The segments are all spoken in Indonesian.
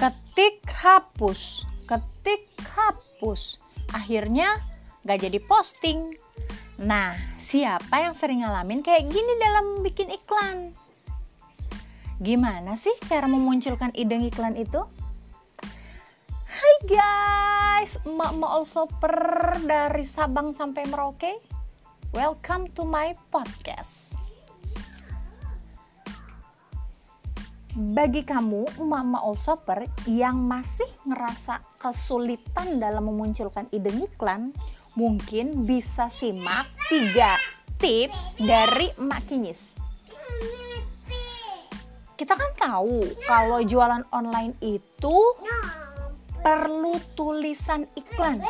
ketik hapus. Ketik hapus. Akhirnya gak jadi posting. Nah siapa yang sering ngalamin kayak gini dalam bikin iklan? Gimana sih cara memunculkan ide iklan itu? Hai guys, emak-emak all shopper dari Sabang sampai Merauke. Welcome to my podcast Bagi kamu emak-emak all shopper yang masih ngerasa kesulitan dalam memunculkan ide iklan Mungkin bisa simak 3 tips dari emak kinyis kita kan tahu kalau jualan online itu perlu tulisan iklan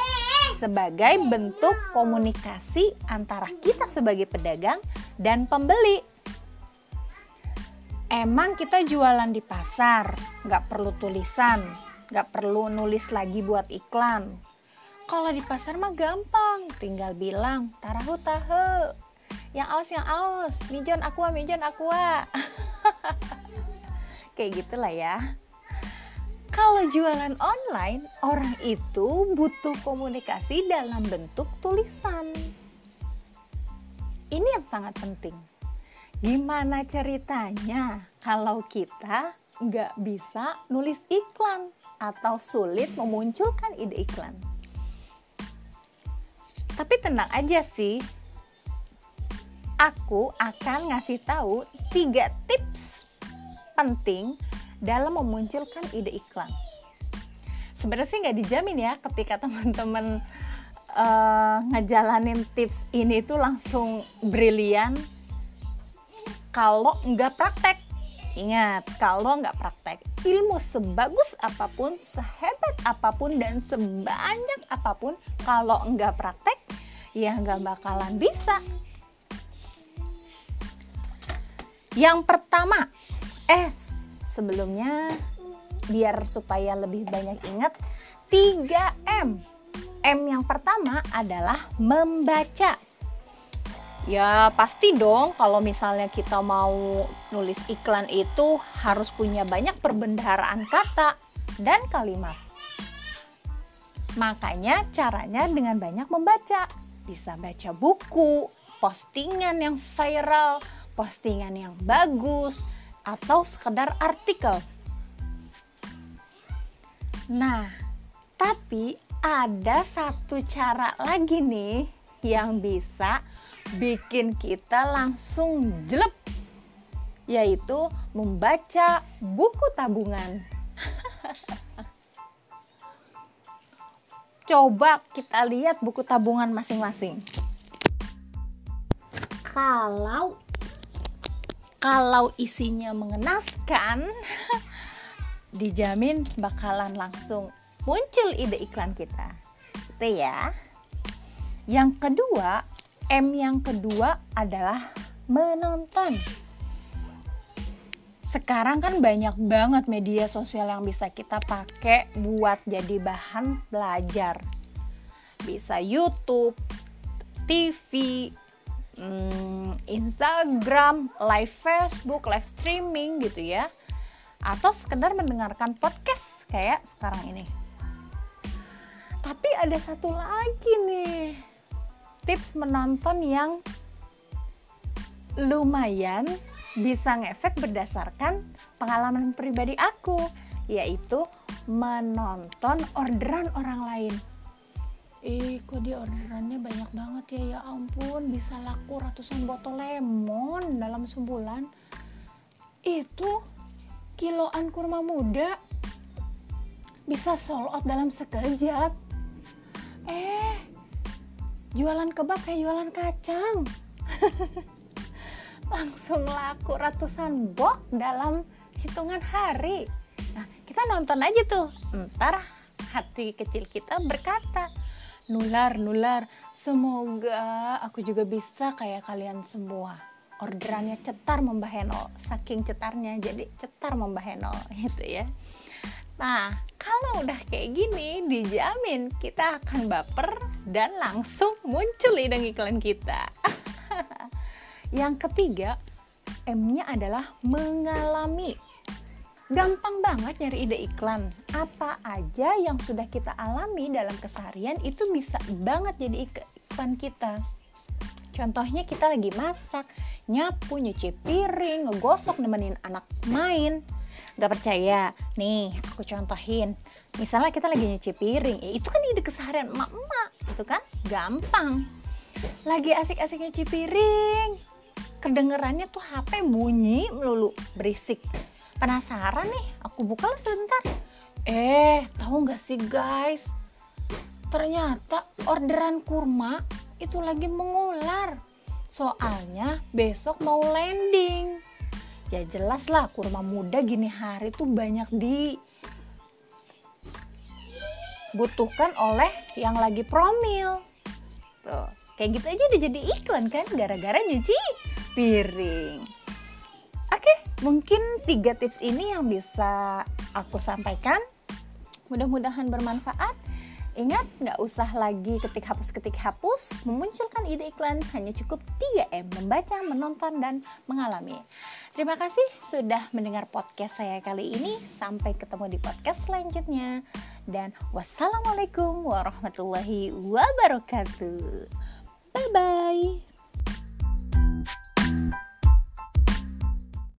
sebagai bentuk komunikasi antara kita sebagai pedagang dan pembeli. Emang kita jualan di pasar, nggak perlu tulisan, nggak perlu nulis lagi buat iklan. Kalau di pasar mah gampang, tinggal bilang tarahu tahu, yang aus yang aus, mijon aqua mijon aqua. Kayak gitulah ya kalau jualan online, orang itu butuh komunikasi dalam bentuk tulisan. Ini yang sangat penting. Gimana ceritanya kalau kita nggak bisa nulis iklan atau sulit memunculkan ide iklan? Tapi tenang aja sih, aku akan ngasih tahu tiga tips penting dalam memunculkan ide iklan. Sebenarnya sih nggak dijamin ya ketika teman-teman uh, ngejalanin tips ini tuh langsung brilian kalau nggak praktek. Ingat, kalau nggak praktek, ilmu sebagus apa pun, sehebat apa pun, dan sebanyak apa pun, kalau nggak praktek, ya nggak bakalan bisa. Yang pertama, eh sebelumnya biar supaya lebih banyak ingat 3M. M yang pertama adalah membaca. Ya pasti dong kalau misalnya kita mau nulis iklan itu harus punya banyak perbendaharaan kata dan kalimat. Makanya caranya dengan banyak membaca. Bisa baca buku, postingan yang viral, postingan yang bagus, atau sekedar artikel. Nah, tapi ada satu cara lagi nih yang bisa bikin kita langsung jelek yaitu membaca buku tabungan. Coba kita lihat buku tabungan masing-masing. Kalau kalau isinya mengenaskan, dijamin bakalan langsung muncul ide iklan kita. Itu ya. Yang kedua, M yang kedua adalah menonton. Sekarang kan banyak banget media sosial yang bisa kita pakai buat jadi bahan belajar. Bisa YouTube, TV, hmm, Instagram, live Facebook, live streaming gitu ya. Atau sekedar mendengarkan podcast kayak sekarang ini. Tapi ada satu lagi nih tips menonton yang lumayan bisa ngefek berdasarkan pengalaman pribadi aku yaitu menonton orderan orang lain. Eh kok dia orderannya banyak banget ya? Ya ampun bisa laku ratusan botol lemon dalam sebulan. Itu kiloan kurma muda bisa sold out dalam sekejap. Eh jualan kebab kayak jualan kacang. Langsung laku ratusan box dalam hitungan hari. Nah kita nonton aja tuh. Ntar hati kecil kita berkata nular nular semoga aku juga bisa kayak kalian semua. Orderannya cetar Mbah Henol saking cetarnya jadi cetar Mbah Henol gitu ya nah kalau udah kayak gini dijamin kita akan baper dan langsung muncul ide iklan kita yang ketiga M-nya adalah mengalami gampang banget nyari ide iklan. Apa aja yang sudah kita alami dalam keseharian itu bisa banget jadi iklan kita. Contohnya kita lagi masak, nyapu, nyuci piring, ngegosok nemenin anak main. Gak percaya? Nih, aku contohin. Misalnya kita lagi nyuci piring, ya itu kan ide keseharian emak-emak, itu kan gampang. Lagi asik-asik nyuci piring, kedengerannya tuh HP bunyi melulu, berisik Penasaran nih, aku buka sebentar. Eh, tahu nggak sih guys? Ternyata orderan kurma itu lagi mengular. Soalnya besok mau landing. Ya jelas lah kurma muda gini hari tuh banyak di butuhkan oleh yang lagi promil. Tuh, kayak gitu aja udah jadi iklan kan gara-gara nyuci piring. Oke, mungkin tiga tips ini yang bisa aku sampaikan. Mudah-mudahan bermanfaat. Ingat, nggak usah lagi ketik hapus ketik hapus, memunculkan ide iklan hanya cukup 3M, membaca, menonton, dan mengalami. Terima kasih sudah mendengar podcast saya kali ini. Sampai ketemu di podcast selanjutnya. Dan wassalamualaikum warahmatullahi wabarakatuh. Bye-bye.